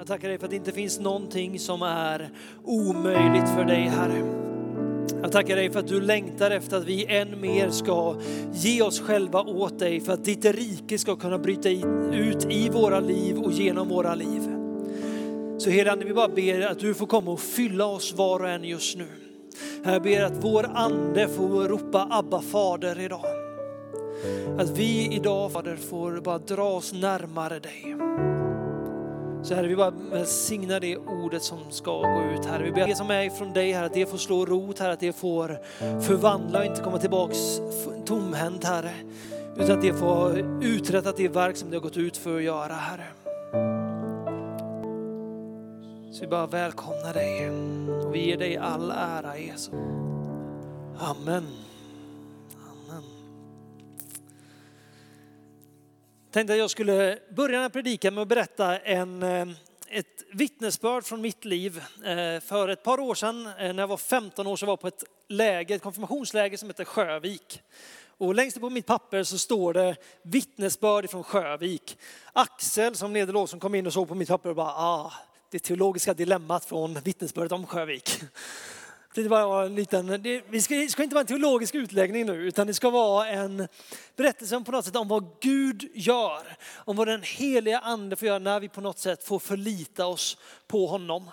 Jag tackar dig för att det inte finns någonting som är omöjligt för dig Herre. Jag tackar dig för att du längtar efter att vi än mer ska ge oss själva åt dig för att ditt rike ska kunna bryta ut i våra liv och genom våra liv. Så Herre, vi bara ber att du får komma och fylla oss var och en just nu. Jag ber att vår ande får ropa Abba fader idag. Att vi idag Fader får bara dra oss närmare dig. Så Herre, vi bara välsignar det ordet som ska gå ut Herre. Vi ber att det som är från dig Herre, att det får slå rot Herre, att det får förvandla och inte komma tillbaks tomhänt Herre. Utan att det får uträtta det verk som det har gått ut för att göra Herre. Så vi bara välkomnar dig och vi ger dig all ära Jesus. Amen. Tänkte att jag skulle börja den här predikan med att berätta en, eh, ett vittnesbörd från mitt liv. Eh, för ett par år sedan, eh, när jag var 15 år, så var jag på ett läger, ett konfirmationsläger som heter Sjövik. Och längst upp på mitt papper så står det vittnesbörd från Sjövik. Axel som leder som kom in och såg på mitt papper och bara, ah, det teologiska dilemmat från vittnesbördet om Sjövik. Det var en liten, det, vi ska, det ska inte vara en teologisk utläggning nu, utan det ska vara en berättelse om, på något sätt om vad Gud gör. Om vad den heliga ande får göra när vi på något sätt får förlita oss på honom.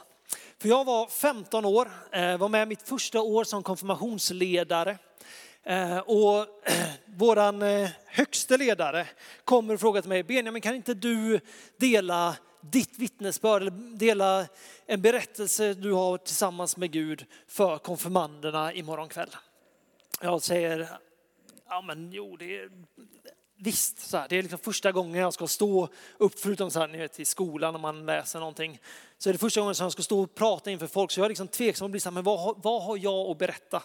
För jag var 15 år, eh, var med mitt första år som konfirmationsledare. Eh, och våran eh, högste ledare kommer och frågar till mig, Benjamin kan inte du dela ditt vittnesbörd eller dela en berättelse du har tillsammans med Gud för konfirmanderna imorgon kväll. Jag säger, ja men jo det är visst, så här, det är liksom första gången jag ska stå upp, förutom så här, ni vet, i skolan när man läser någonting, så är det första gången som jag ska stå och prata inför folk. Så jag är liksom tveksam och blir så här, men vad, vad har jag att berätta?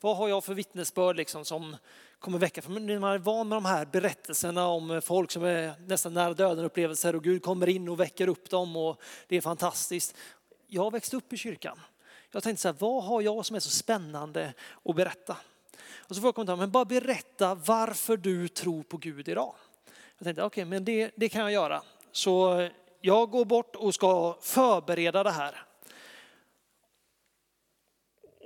Vad har jag för vittnesbörd liksom som kommer väcka. För när man är van med de här berättelserna om folk som är nästan nära döden upplevelser och Gud kommer in och väcker upp dem och det är fantastiskt. Jag har växt upp i kyrkan. Jag tänkte så här, vad har jag som är så spännande att berätta? Och så får jag kommentaren, men bara berätta varför du tror på Gud idag. Jag tänkte, okej, okay, men det, det kan jag göra. Så jag går bort och ska förbereda det här.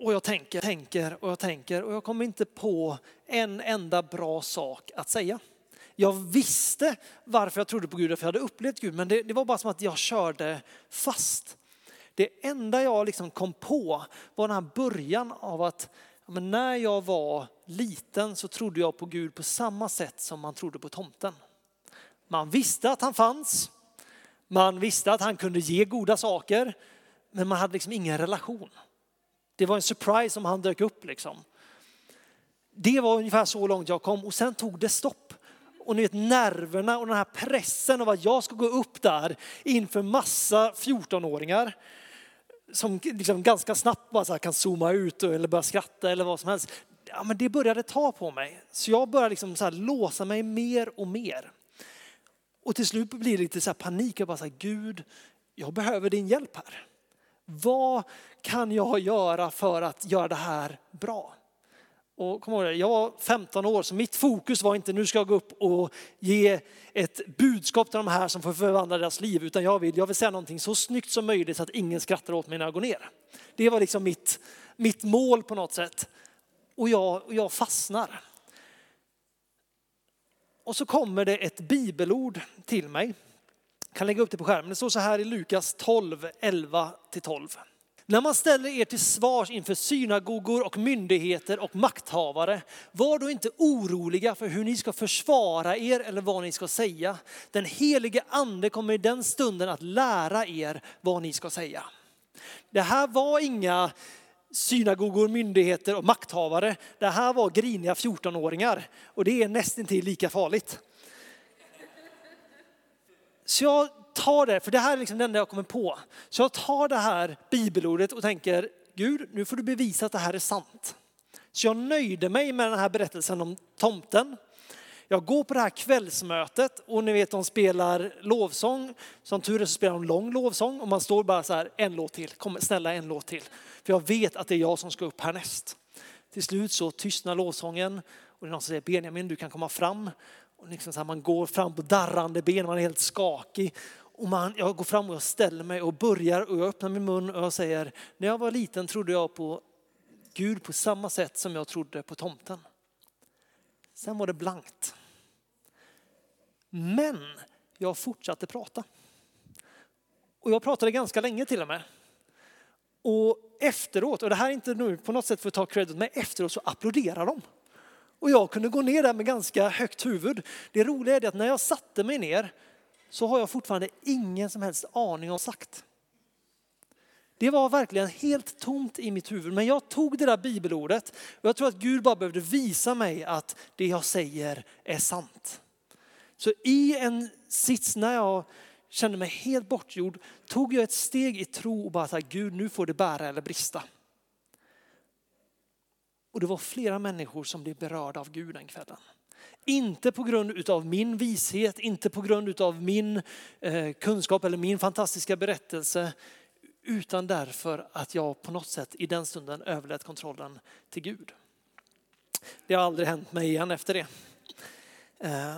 Och jag tänker, tänker och jag tänker och jag kommer inte på en enda bra sak att säga. Jag visste varför jag trodde på Gud, för jag hade upplevt Gud, men det, det var bara som att jag körde fast. Det enda jag liksom kom på var den här början av att men när jag var liten så trodde jag på Gud på samma sätt som man trodde på tomten. Man visste att han fanns, man visste att han kunde ge goda saker, men man hade liksom ingen relation. Det var en surprise om han dök upp liksom. Det var ungefär så långt jag kom och sen tog det stopp. Och ni vet nerverna och den här pressen av att jag ska gå upp där inför massa 14-åringar som liksom ganska snabbt bara kan zooma ut eller börja skratta eller vad som helst. Ja, men det började ta på mig. Så jag började liksom så låsa mig mer och mer. Och till slut blir det lite så panik. Jag bara så här, Gud, jag behöver din hjälp här. Vad kan jag göra för att göra det här bra? Och kom ihåg det, jag var 15 år så mitt fokus var inte nu ska jag gå upp och ge ett budskap till de här som får förvandla deras liv utan jag vill, jag vill säga någonting så snyggt som möjligt så att ingen skrattar åt mig när jag går ner. Det var liksom mitt, mitt mål på något sätt. Och jag, och jag fastnar. Och så kommer det ett bibelord till mig kan lägga upp det på skärmen. Det står så här i Lukas 12, 11-12. När man ställer er till svars inför synagogor och myndigheter och makthavare, var då inte oroliga för hur ni ska försvara er eller vad ni ska säga. Den helige ande kommer i den stunden att lära er vad ni ska säga. Det här var inga synagogor, myndigheter och makthavare. Det här var griniga 14-åringar och det är nästan till lika farligt. Så jag tar det, för det här är liksom det enda jag kommer på. Så jag tar det här bibelordet och tänker, Gud, nu får du bevisa att det här är sant. Så jag nöjde mig med den här berättelsen om tomten. Jag går på det här kvällsmötet och ni vet de spelar lovsång. Som tur är så spelar de lång lovsång och man står bara så här, en låt till, kom snälla en låt till. För jag vet att det är jag som ska upp härnäst. Till slut så tystnar lovsången och det är någon som säger Benjamin du kan komma fram. Och liksom så här, man går fram på darrande ben, man är helt skakig. Och man, jag går fram och jag ställer mig och börjar och jag öppnar min mun och jag säger, när jag var liten trodde jag på Gud på samma sätt som jag trodde på tomten. Sen var det blankt. Men jag fortsatte prata. Och jag pratade ganska länge till och med. Och efteråt, och det här är inte nu på något sätt för att ta credit, men efteråt så applåderar de. Och jag kunde gå ner där med ganska högt huvud. Det roliga är att när jag satte mig ner så har jag fortfarande ingen som helst aning om sagt. Det var verkligen helt tomt i mitt huvud, men jag tog det där bibelordet och jag tror att Gud bara behövde visa mig att det jag säger är sant. Så i en sits när jag kände mig helt bortgjord tog jag ett steg i tro och bara sa Gud nu får det bära eller brista. Och det var flera människor som blev berörda av Gud den kvällen. Inte på grund av min vishet, inte på grund av min eh, kunskap eller min fantastiska berättelse, utan därför att jag på något sätt i den stunden överlät kontrollen till Gud. Det har aldrig hänt mig igen efter det. Eh,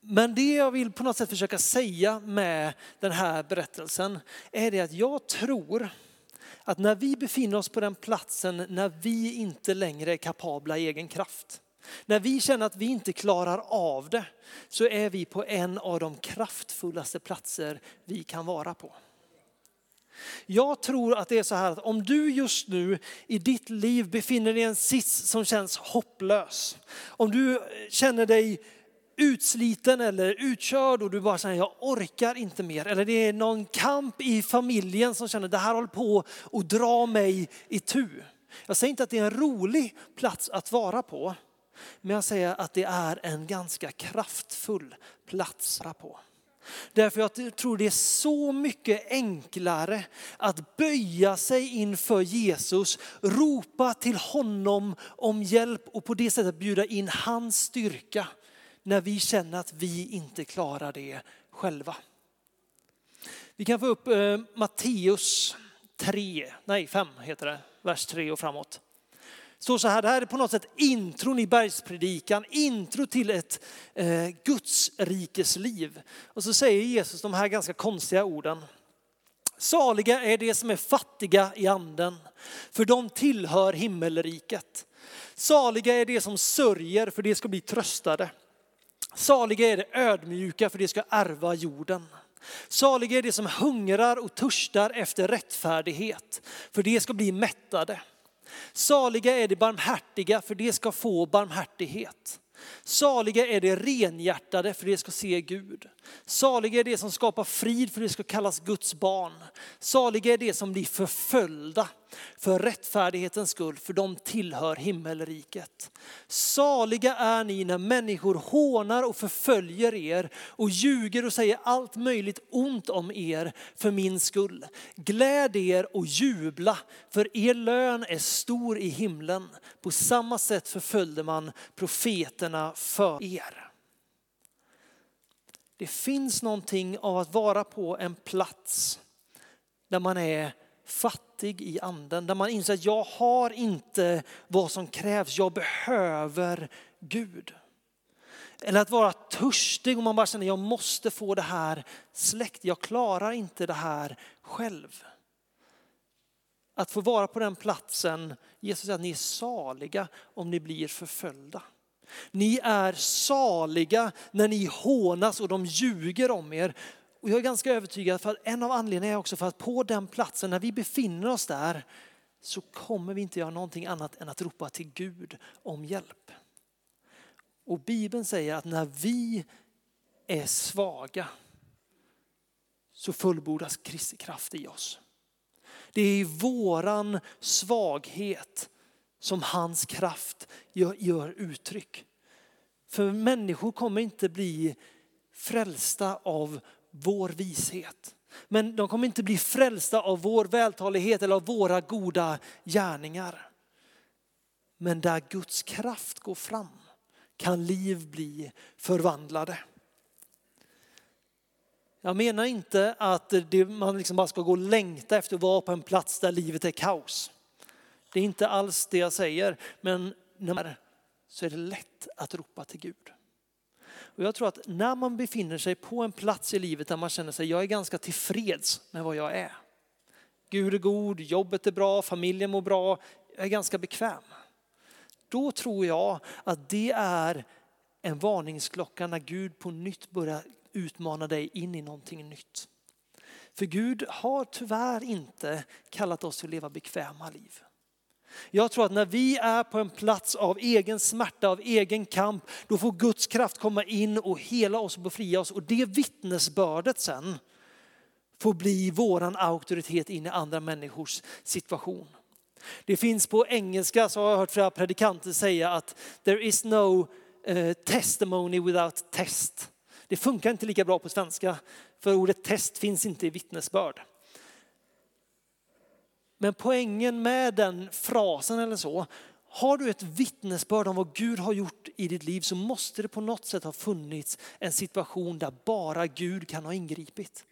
men det jag vill på något sätt försöka säga med den här berättelsen är det att jag tror att när vi befinner oss på den platsen när vi inte längre är kapabla i egen kraft, när vi känner att vi inte klarar av det, så är vi på en av de kraftfullaste platser vi kan vara på. Jag tror att det är så här att om du just nu i ditt liv befinner dig i en sits som känns hopplös, om du känner dig utsliten eller utkörd och du bara säger jag orkar inte mer. Eller det är någon kamp i familjen som känner det här håller på att dra mig i tu. Jag säger inte att det är en rolig plats att vara på. Men jag säger att det är en ganska kraftfull plats att vara på. Därför jag tror det är så mycket enklare att böja sig inför Jesus, ropa till honom om hjälp och på det sättet bjuda in hans styrka när vi känner att vi inte klarar det själva. Vi kan få upp eh, Matteus 3, nej 5 heter det, vers 3 och framåt. Så, så här, det här är på något sätt intron i bergspredikan, intro till ett eh, Guds rikesliv. Och så säger Jesus de här ganska konstiga orden. Saliga är de som är fattiga i anden, för de tillhör himmelriket. Saliga är de som sörjer, för de ska bli tröstade. Saliga är de ödmjuka för de ska ärva jorden. Saliga är de som hungrar och törstar efter rättfärdighet för de ska bli mättade. Saliga är de barmhärtiga för de ska få barmhärtighet. Saliga är de renhjärtade för de ska se Gud. Saliga är de som skapar frid för de ska kallas Guds barn. Saliga är de som blir förföljda för rättfärdighetens skull, för de tillhör himmelriket. Saliga är ni när människor hånar och förföljer er och ljuger och säger allt möjligt ont om er för min skull. Gläd er och jubla, för er lön är stor i himlen. På samma sätt förföljde man profeterna för er. Det finns någonting av att vara på en plats där man är fattig i anden, där man inser att jag har inte vad som krävs, jag behöver Gud. Eller att vara törstig och man bara känner att jag måste få det här släckt, jag klarar inte det här själv. Att få vara på den platsen, Jesus säger att ni är saliga om ni blir förföljda. Ni är saliga när ni hånas och de ljuger om er. Och jag är ganska övertygad för att en av anledningarna är också för att på den platsen, när vi befinner oss där, så kommer vi inte göra någonting annat än att ropa till Gud om hjälp. Och Bibeln säger att när vi är svaga så fullbordas Kristi kraft i oss. Det är i våran svaghet som hans kraft gör, gör uttryck. För människor kommer inte bli frälsta av vår vishet. Men de kommer inte bli frälsta av vår vältalighet eller av våra goda gärningar. Men där Guds kraft går fram kan liv bli förvandlade. Jag menar inte att man liksom bara ska gå och längta efter att vara på en plats där livet är kaos. Det är inte alls det jag säger, men när man är så är det lätt att ropa till Gud. Och jag tror att när man befinner sig på en plats i livet där man känner sig, jag är ganska tillfreds med vad jag är. Gud är god, jobbet är bra, familjen mår bra, jag är ganska bekväm. Då tror jag att det är en varningsklocka när Gud på nytt börjar utmana dig in i någonting nytt. För Gud har tyvärr inte kallat oss att leva bekväma liv. Jag tror att när vi är på en plats av egen smärta, av egen kamp, då får Guds kraft komma in och hela oss och befria oss. Och det vittnesbördet sen får bli våran auktoritet in i andra människors situation. Det finns på engelska, så har jag hört flera predikanter säga att there is no uh, testimony without test. Det funkar inte lika bra på svenska, för ordet test finns inte i vittnesbörd. Men poängen med den frasen eller så, har du ett vittnesbörd om vad Gud har gjort i ditt liv så måste det på något sätt ha funnits en situation där bara Gud kan ha ingripit.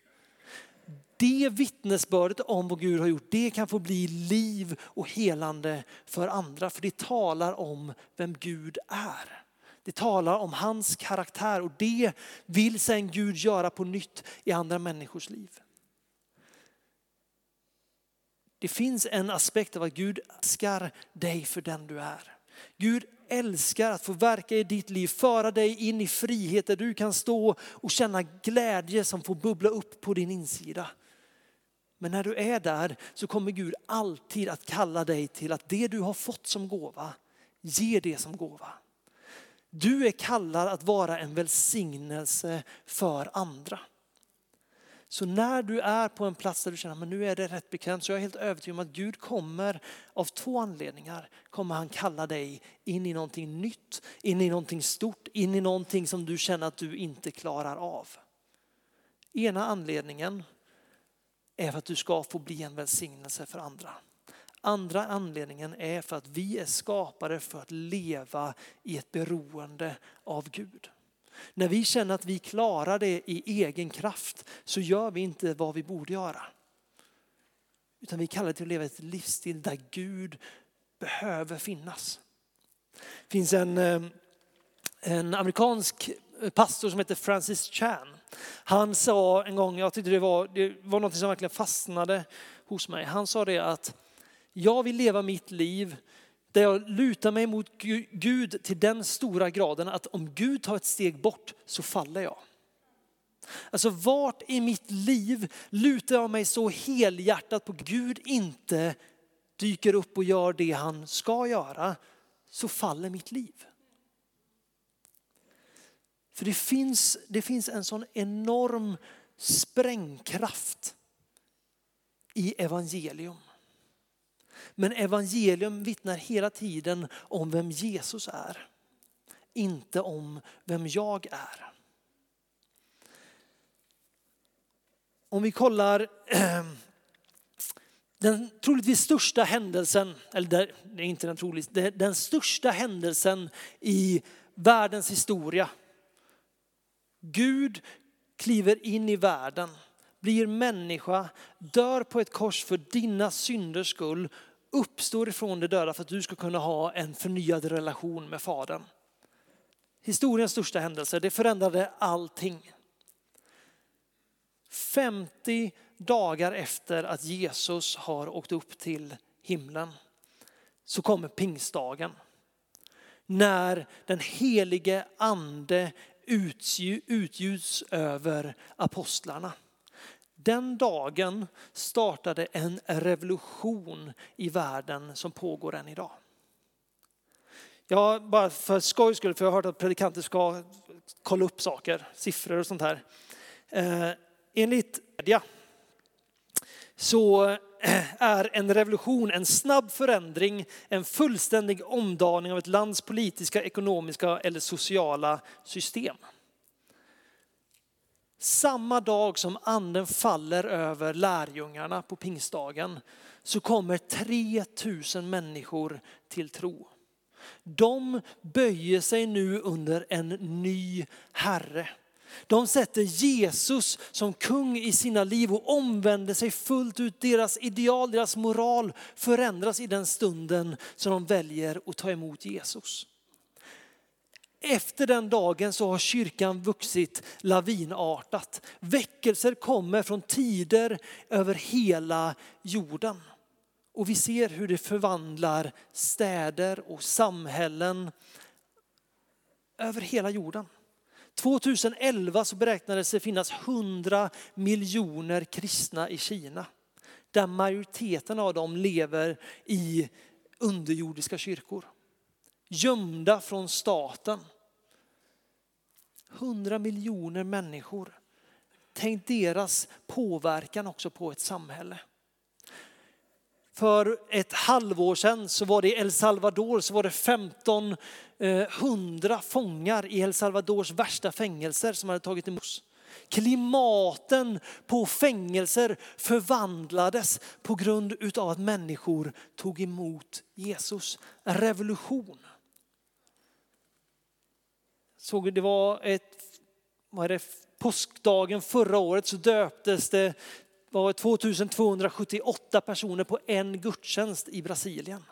Det vittnesbördet om vad Gud har gjort, det kan få bli liv och helande för andra. För det talar om vem Gud är. Det talar om hans karaktär och det vill sen Gud göra på nytt i andra människors liv. Det finns en aspekt av att Gud älskar dig för den du är. Gud älskar att få verka i ditt liv, föra dig in i frihet där du kan stå och känna glädje som får bubbla upp på din insida. Men när du är där så kommer Gud alltid att kalla dig till att det du har fått som gåva, ge det som gåva. Du är kallad att vara en välsignelse för andra. Så när du är på en plats där du känner att nu är det rätt bekvämt så jag är helt övertygad om att Gud kommer av två anledningar kommer han kalla dig in i någonting nytt, in i någonting stort, in i någonting som du känner att du inte klarar av. Ena anledningen är för att du ska få bli en välsignelse för andra. Andra anledningen är för att vi är skapade för att leva i ett beroende av Gud. När vi känner att vi klarar det i egen kraft så gör vi inte vad vi borde göra. Utan vi kallar det till att leva ett livsstil där Gud behöver finnas. Det finns en, eh, en amerikansk pastor som heter Francis Chan. Han sa en gång, jag tyckte det var, det var något som verkligen fastnade hos mig. Han sa det att jag vill leva mitt liv där jag lutar mig mot Gud till den stora graden att om Gud tar ett steg bort så faller jag. Alltså vart i mitt liv lutar jag mig så helhjärtat på Gud inte dyker upp och gör det han ska göra så faller mitt liv. För det finns, det finns en sån enorm sprängkraft i evangelium. Men evangelium vittnar hela tiden om vem Jesus är. Inte om vem jag är. Om vi kollar ehm, den troligtvis största händelsen, eller det är inte den troligtvis, den största händelsen i världens historia. Gud kliver in i världen, blir människa, dör på ett kors för dina synders skull uppstår ifrån de döda för att du ska kunna ha en förnyad relation med Fadern. Historiens största händelse, det förändrade allting. 50 dagar efter att Jesus har åkt upp till himlen så kommer pingstdagen. När den helige ande utgjuts över apostlarna. Den dagen startade en revolution i världen som pågår än idag. Jag bara för skojs skull, för jag har hört att predikanter ska kolla upp saker, siffror och sånt här. Eh, enligt media så eh, är en revolution en snabb förändring, en fullständig omdaning av ett lands politiska, ekonomiska eller sociala system. Samma dag som anden faller över lärjungarna på pingstdagen så kommer 3000 människor till tro. De böjer sig nu under en ny Herre. De sätter Jesus som kung i sina liv och omvänder sig fullt ut. Deras ideal, deras moral förändras i den stunden som de väljer att ta emot Jesus efter den dagen så har kyrkan vuxit lavinartat. Väckelser kommer från tider över hela jorden. Och vi ser hur det förvandlar städer och samhällen över hela jorden. 2011 så beräknades det finnas 100 miljoner kristna i Kina. Där majoriteten av dem lever i underjordiska kyrkor. Gömda från staten. 100 miljoner människor. Tänk deras påverkan också på ett samhälle. För ett halvår sedan så var det i El Salvador så var det 1500 eh, fångar i El Salvadors värsta fängelser som hade tagit emot. Klimaten på fängelser förvandlades på grund av att människor tog emot Jesus. En revolution. Såg det var ett, vad är det, påskdagen förra året så döptes det var 2278 personer på en gudstjänst i Brasilien.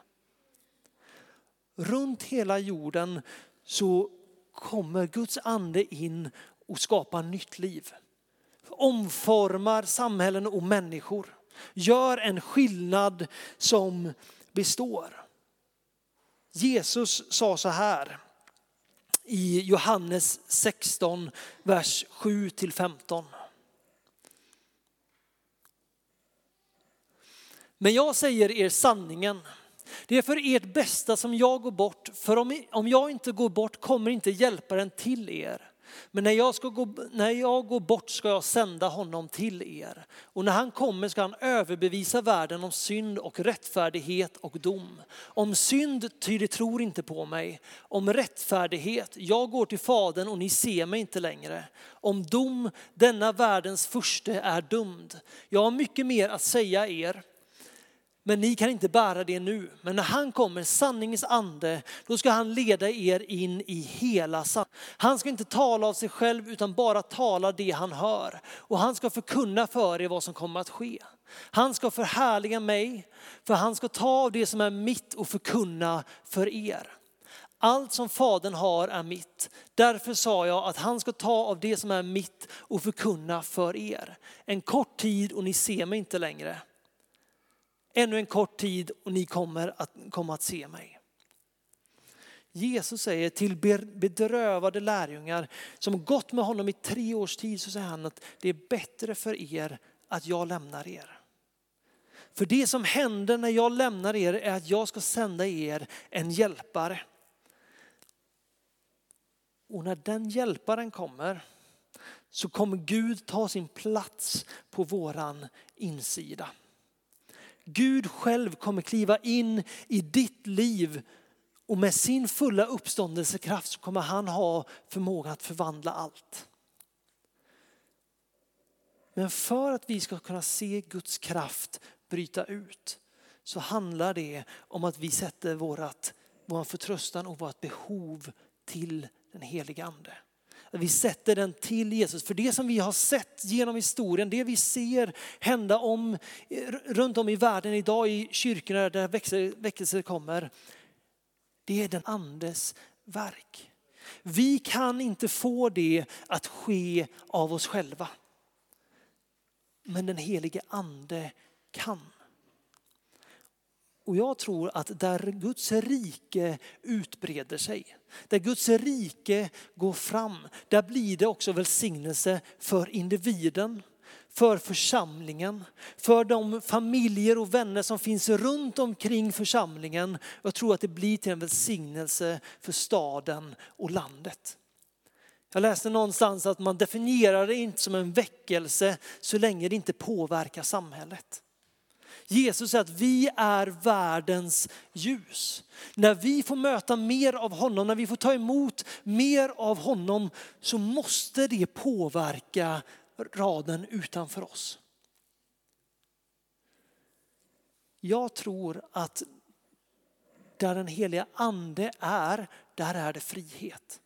Runt hela jorden så kommer Guds ande in och skapar nytt liv. Omformar samhällen och människor. Gör en skillnad som består. Jesus sa så här i Johannes 16, vers 7-15. Men jag säger er sanningen. Det är för ert bästa som jag går bort, för om jag inte går bort kommer inte hjälparen till er. Men när jag, ska gå, när jag går bort ska jag sända honom till er. Och när han kommer ska han överbevisa världen om synd och rättfärdighet och dom. Om synd, ty de tror inte på mig. Om rättfärdighet, jag går till Fadern och ni ser mig inte längre. Om dom, denna världens furste är dömd. Jag har mycket mer att säga er men ni kan inte bära det nu. Men när han kommer, sanningens ande, då ska han leda er in i hela sanningen. Han ska inte tala av sig själv utan bara tala det han hör. Och han ska förkunna för er vad som kommer att ske. Han ska förhärliga mig, för han ska ta av det som är mitt och förkunna för er. Allt som Fadern har är mitt. Därför sa jag att han ska ta av det som är mitt och förkunna för er. En kort tid och ni ser mig inte längre Ännu en kort tid och ni kommer att, komma att se mig. Jesus säger till bedrövade lärjungar som gått med honom i tre års tid så säger han att det är bättre för er att jag lämnar er. För det som händer när jag lämnar er är att jag ska sända er en hjälpare. Och när den hjälparen kommer så kommer Gud ta sin plats på våran insida. Gud själv kommer kliva in i ditt liv och med sin fulla uppståndelsekraft så kommer han ha förmåga att förvandla allt. Men för att vi ska kunna se Guds kraft bryta ut så handlar det om att vi sätter vårat, vår förtröstan och vårt behov till den heliga ande. Vi sätter den till Jesus. För det som vi har sett genom historien, det vi ser hända om, runt om i världen idag i kyrkorna där väckelser kommer, det är den andes verk. Vi kan inte få det att ske av oss själva. Men den helige ande kan. Och jag tror att där Guds rike utbreder sig, där Guds rike går fram, där blir det också välsignelse för individen, för församlingen, för de familjer och vänner som finns runt omkring församlingen. Jag tror att det blir till en välsignelse för staden och landet. Jag läste någonstans att man definierar det inte som en väckelse så länge det inte påverkar samhället. Jesus säger att vi är världens ljus. När vi får möta mer av honom, när vi får ta emot mer av honom så måste det påverka raden utanför oss. Jag tror att där den heliga ande är, där är det frihet.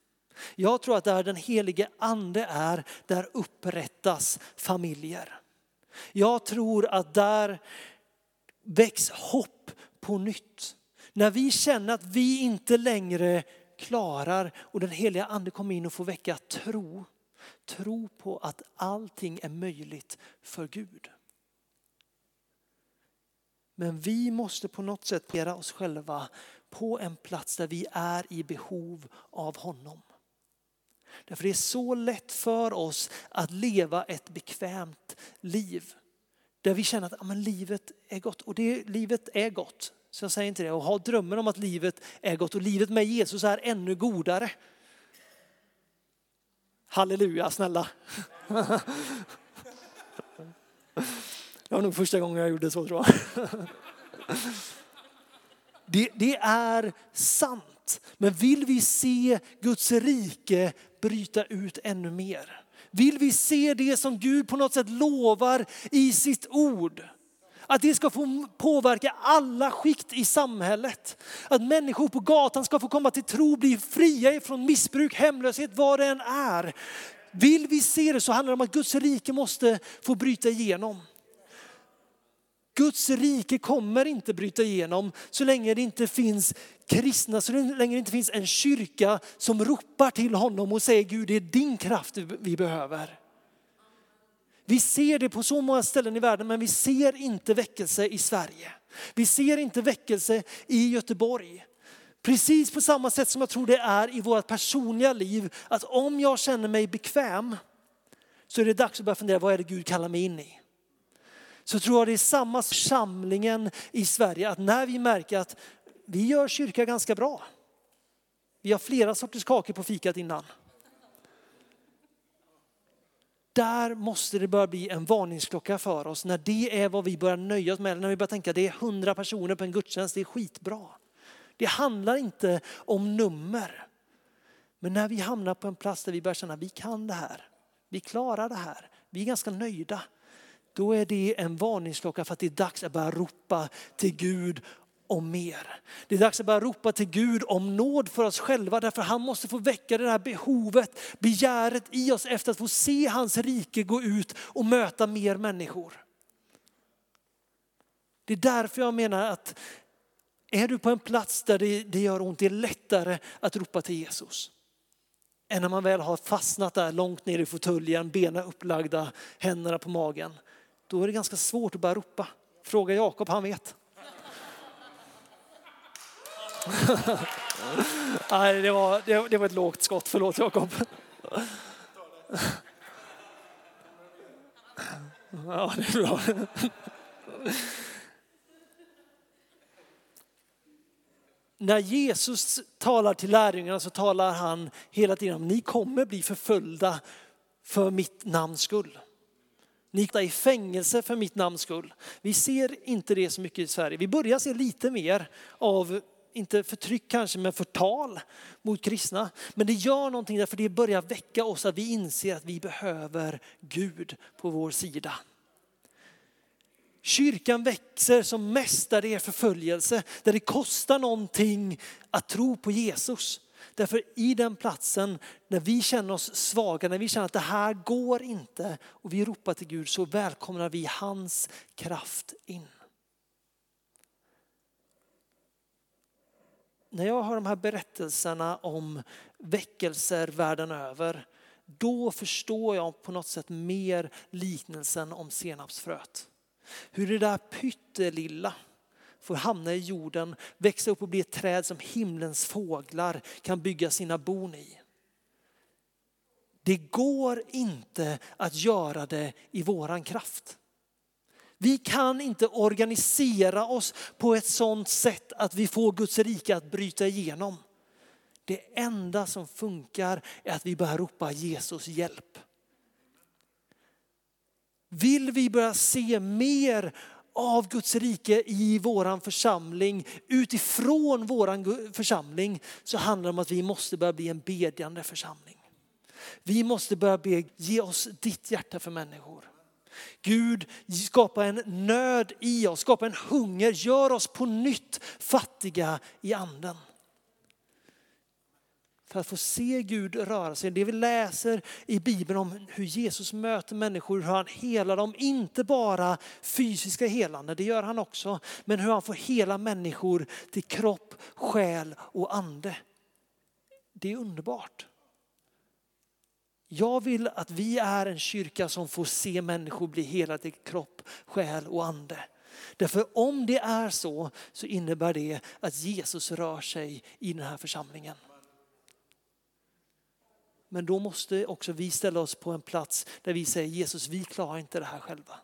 Jag tror att där den helige ande är, där upprättas familjer. Jag tror att där väcks hopp på nytt. När vi känner att vi inte längre klarar och den heliga ande kommer in och får väcka tro. Tro på att allting är möjligt för Gud. Men vi måste på något sätt göra oss själva på en plats där vi är i behov av honom. Därför det är så lätt för oss att leva ett bekvämt liv. Där vi känner att ja, men livet är gott och det, livet är gott. Så jag säger inte det. Och ha drömmen om att livet är gott och livet med Jesus är ännu godare. Halleluja, snälla. Det var nog första gången jag gjorde så tror jag. Det, det är sant. Men vill vi se Guds rike bryta ut ännu mer? Vill vi se det som Gud på något sätt lovar i sitt ord? Att det ska få påverka alla skikt i samhället. Att människor på gatan ska få komma till tro, bli fria ifrån missbruk, hemlöshet, vad det än är. Vill vi se det så handlar det om att Guds rike måste få bryta igenom. Guds rike kommer inte bryta igenom så länge det inte finns kristna, så länge det inte finns en kyrka som ropar till honom och säger Gud det är din kraft vi behöver. Vi ser det på så många ställen i världen men vi ser inte väckelse i Sverige. Vi ser inte väckelse i Göteborg. Precis på samma sätt som jag tror det är i vårt personliga liv, att om jag känner mig bekväm så är det dags att börja fundera, vad är det Gud kallar mig in i? Så tror jag det är samma samlingen i Sverige, att när vi märker att vi gör kyrka ganska bra. Vi har flera sorters kakor på fikat innan. Där måste det börja bli en varningsklocka för oss när det är vad vi börjar nöja oss med. När vi börjar tänka att det är hundra personer på en gudstjänst, det är skitbra. Det handlar inte om nummer. Men när vi hamnar på en plats där vi börjar känna att vi kan det här, vi klarar det här, vi är ganska nöjda. Då är det en varningsklocka för att det är dags att börja ropa till Gud om mer. Det är dags att börja ropa till Gud om nåd för oss själva därför han måste få väcka det här behovet, begäret i oss efter att få se hans rike gå ut och möta mer människor. Det är därför jag menar att är du på en plats där det, det gör ont, det är lättare att ropa till Jesus. Än när man väl har fastnat där långt ner i fåtöljen, benen upplagda, händerna på magen. Då är det ganska svårt att börja ropa. Fråga Jakob, han vet. Nej, det var, det, det var ett lågt skott, förlåt Jakob. Ja, det är bra. När Jesus talar till lärjungarna så talar han hela tiden om ni kommer bli förföljda för mitt namns skull. Ni är i fängelse för mitt namns skull. Vi ser inte det så mycket i Sverige. Vi börjar se lite mer av, inte förtryck kanske, men förtal mot kristna. Men det gör någonting därför det börjar väcka oss att vi inser att vi behöver Gud på vår sida. Kyrkan växer som mest där det är förföljelse, där det kostar någonting att tro på Jesus. Därför i den platsen, när vi känner oss svaga, när vi känner att det här går inte och vi ropar till Gud så välkomnar vi hans kraft in. När jag hör de här berättelserna om väckelser världen över, då förstår jag på något sätt mer liknelsen om senapsfröet. Hur det där pyttelilla får hamna i jorden, växa upp och bli ett träd som himlens fåglar kan bygga sina bon i. Det går inte att göra det i våran kraft. Vi kan inte organisera oss på ett sådant sätt att vi får Guds rike att bryta igenom. Det enda som funkar är att vi börjar ropa Jesus hjälp. Vill vi börja se mer av Guds rike i våran församling, utifrån våran församling, så handlar det om att vi måste börja bli en bedjande församling. Vi måste börja be, ge oss ditt hjärta för människor. Gud, skapa en nöd i oss, skapa en hunger, gör oss på nytt fattiga i anden för att få se Gud röra sig. Det vi läser i Bibeln om hur Jesus möter människor, hur han helar dem, inte bara fysiska helande, det gör han också, men hur han får hela människor till kropp, själ och ande. Det är underbart. Jag vill att vi är en kyrka som får se människor bli helade till kropp, själ och ande. Därför om det är så, så innebär det att Jesus rör sig i den här församlingen. Men då måste också vi ställa oss på en plats där vi säger Jesus, vi klarar inte det här själva.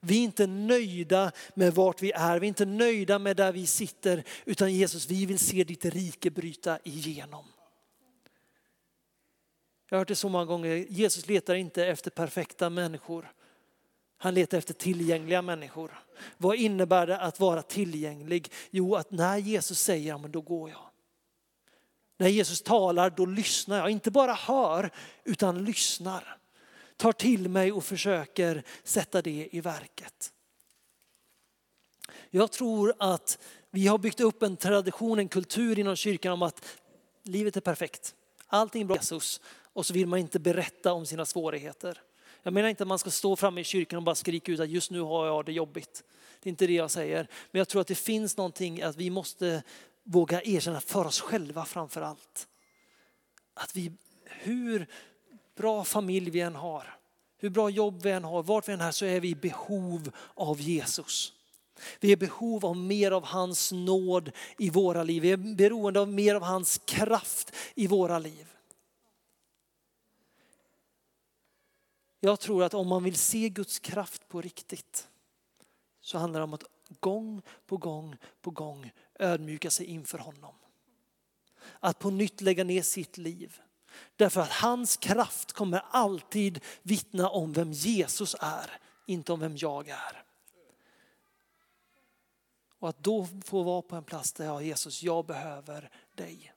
Vi är inte nöjda med vart vi är, vi är inte nöjda med där vi sitter, utan Jesus, vi vill se ditt rike bryta igenom. Jag har hört det så många gånger, Jesus letar inte efter perfekta människor. Han letar efter tillgängliga människor. Vad innebär det att vara tillgänglig? Jo, att när Jesus säger, ja men då går jag. När Jesus talar, då lyssnar jag. Inte bara hör, utan lyssnar. Tar till mig och försöker sätta det i verket. Jag tror att vi har byggt upp en tradition, en kultur inom kyrkan om att livet är perfekt. Allting är bra Jesus och så vill man inte berätta om sina svårigheter. Jag menar inte att man ska stå framme i kyrkan och bara skrika ut att just nu har jag det jobbigt. Det är inte det jag säger. Men jag tror att det finns någonting att vi måste våga erkänna för oss själva framför allt. Att vi, hur bra familj vi än har, hur bra jobb vi än har, vart vi än är så är vi i behov av Jesus. Vi är i behov av mer av hans nåd i våra liv. Vi är beroende av mer av hans kraft i våra liv. Jag tror att om man vill se Guds kraft på riktigt så handlar det om att gång på gång på gång ödmjuka sig inför honom. Att på nytt lägga ner sitt liv. Därför att hans kraft kommer alltid vittna om vem Jesus är, inte om vem jag är. Och att då få vara på en plats där jag Jesus, jag behöver dig.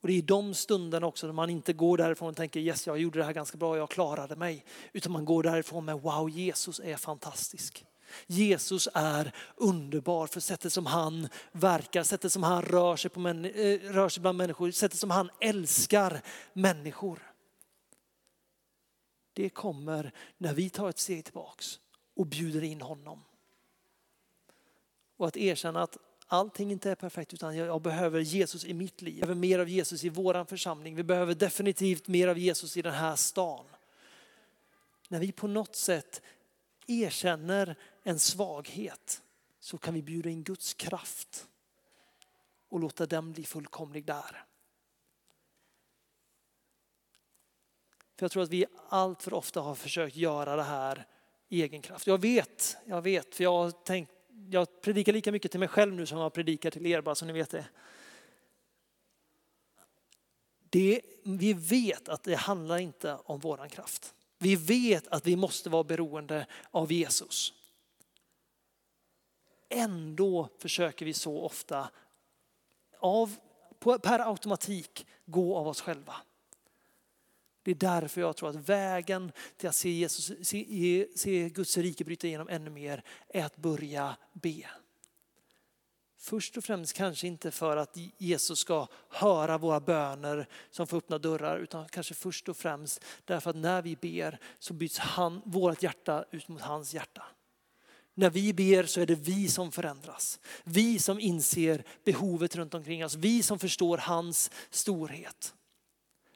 Och det är i de stunderna också när man inte går därifrån och tänker yes, jag gjorde det här ganska bra, jag klarade mig. Utan man går därifrån med wow, Jesus är fantastisk. Jesus är underbar för sättet som han verkar, sättet som han rör sig, på män, eh, rör sig bland människor, sättet som han älskar människor. Det kommer när vi tar ett steg tillbaks och bjuder in honom. Och att erkänna att allting inte är perfekt utan jag behöver Jesus i mitt liv. Jag behöver mer av Jesus i våran församling. Vi behöver definitivt mer av Jesus i den här stan. När vi på något sätt erkänner en svaghet så kan vi bjuda in Guds kraft och låta den bli fullkomlig där. För jag tror att vi allt för ofta har försökt göra det här i egen kraft. Jag vet, jag vet, för jag har tänkt, jag predikar lika mycket till mig själv nu som jag predikar till er, bara så ni vet det. det vi vet att det handlar inte om våran kraft. Vi vet att vi måste vara beroende av Jesus. Ändå försöker vi så ofta av, per automatik gå av oss själva. Det är därför jag tror att vägen till att se, Jesus, se, se Guds rike bryta igenom ännu mer är att börja be. Först och främst kanske inte för att Jesus ska höra våra böner som får öppna dörrar utan kanske först och främst därför att när vi ber så byts han, vårt hjärta ut mot hans hjärta. När vi ber så är det vi som förändras. Vi som inser behovet runt omkring oss. Vi som förstår hans storhet.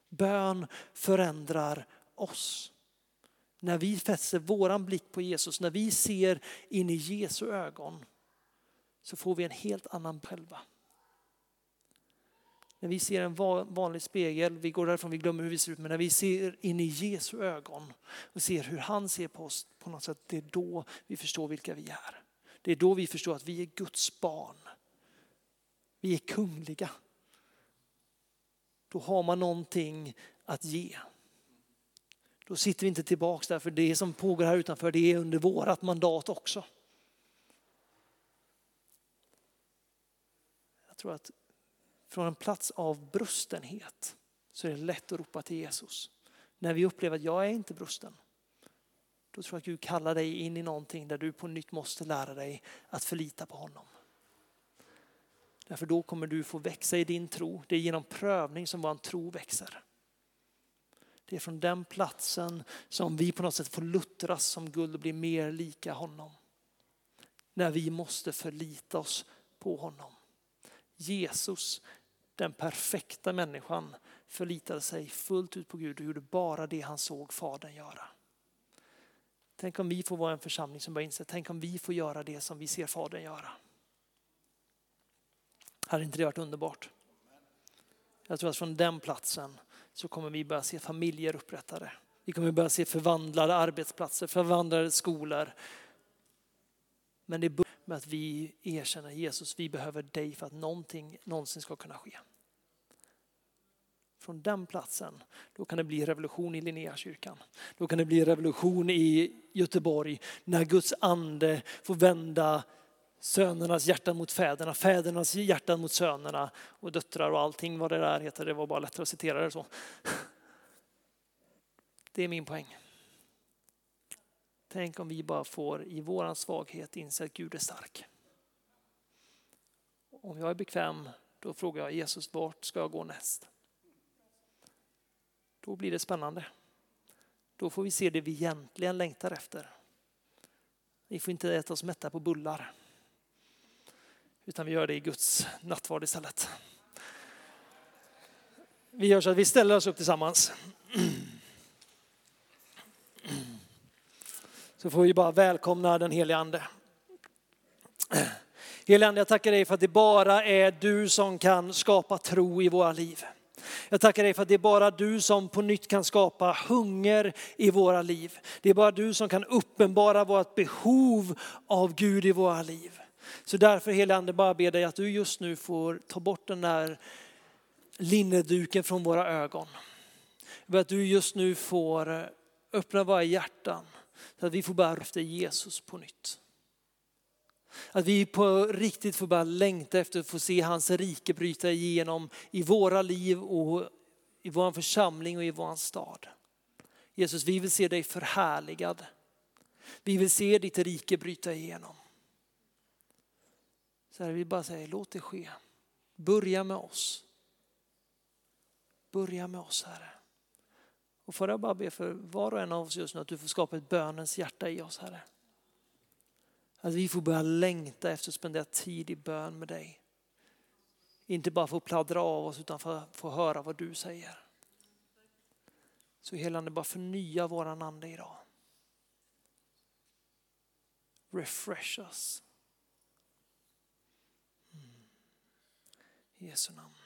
Bön förändrar oss. När vi fäster våran blick på Jesus, när vi ser in i Jesu ögon så får vi en helt annan själva. När vi ser en vanlig spegel, vi går därifrån, vi glömmer hur vi ser ut, men när vi ser in i Jesu ögon och ser hur han ser på oss på något sätt, det är då vi förstår vilka vi är. Det är då vi förstår att vi är Guds barn. Vi är kungliga. Då har man någonting att ge. Då sitter vi inte tillbaks där, för det som pågår här utanför, det är under vårat mandat också. Jag tror att från en plats av brustenhet så är det lätt att ropa till Jesus. När vi upplever att jag är inte brusten. Då tror jag att Gud kallar dig in i någonting där du på nytt måste lära dig att förlita på honom. Därför då kommer du få växa i din tro. Det är genom prövning som vår tro växer. Det är från den platsen som vi på något sätt får luttras som guld och bli mer lika honom. När vi måste förlita oss på honom. Jesus den perfekta människan förlitade sig fullt ut på Gud och gjorde bara det han såg Fadern göra. Tänk om vi får vara en församling som börjar inse, tänk om vi får göra det som vi ser Fadern göra. Hade inte det varit underbart? Jag tror att från den platsen så kommer vi börja se familjer upprättade. Vi kommer börja se förvandlade arbetsplatser, förvandlade skolor. Men det börjar med att vi erkänner Jesus, vi behöver dig för att någonting någonsin ska kunna ske. Från den platsen, då kan det bli revolution i Linnéakyrkan. Då kan det bli revolution i Göteborg när Guds ande får vända sönernas hjärtan mot fäderna, fädernas hjärtan mot sönerna och döttrar och allting vad det där heter. Det var bara lättare att citera det så. Det är min poäng. Tänk om vi bara får i våran svaghet inse att Gud är stark. Om jag är bekväm, då frågar jag Jesus, vart ska jag gå näst? Då blir det spännande. Då får vi se det vi egentligen längtar efter. Vi får inte äta oss mätta på bullar. Utan vi gör det i Guds nattvard istället. Vi gör så att vi ställer oss upp tillsammans. Så får vi bara välkomna den helige Ande. Helige Ande, jag tackar dig för att det bara är du som kan skapa tro i våra liv. Jag tackar dig för att det är bara du som på nytt kan skapa hunger i våra liv. Det är bara du som kan uppenbara vårt behov av Gud i våra liv. Så därför helige Ande, bara ber dig att du just nu får ta bort den där linneduken från våra ögon. Att du just nu får eh, öppna våra hjärtan så att vi får bära efter Jesus på nytt. Att vi på riktigt får börja längta efter att få se hans rike bryta igenom i våra liv och i vår församling och i vår stad. Jesus, vi vill se dig förhärligad. Vi vill se ditt rike bryta igenom. Så här, vi bara säger, låt det ske. Börja med oss. Börja med oss Herre. Och får jag bara be för var och en av oss just nu att du får skapa ett bönens hjärta i oss Herre. Att vi får börja längta efter att spendera tid i bön med dig. Inte bara för att pladdra av oss utan för att få höra vad du säger. Så helande bara förnya våran ande idag. Refresh us. Mm. I Jesu namn.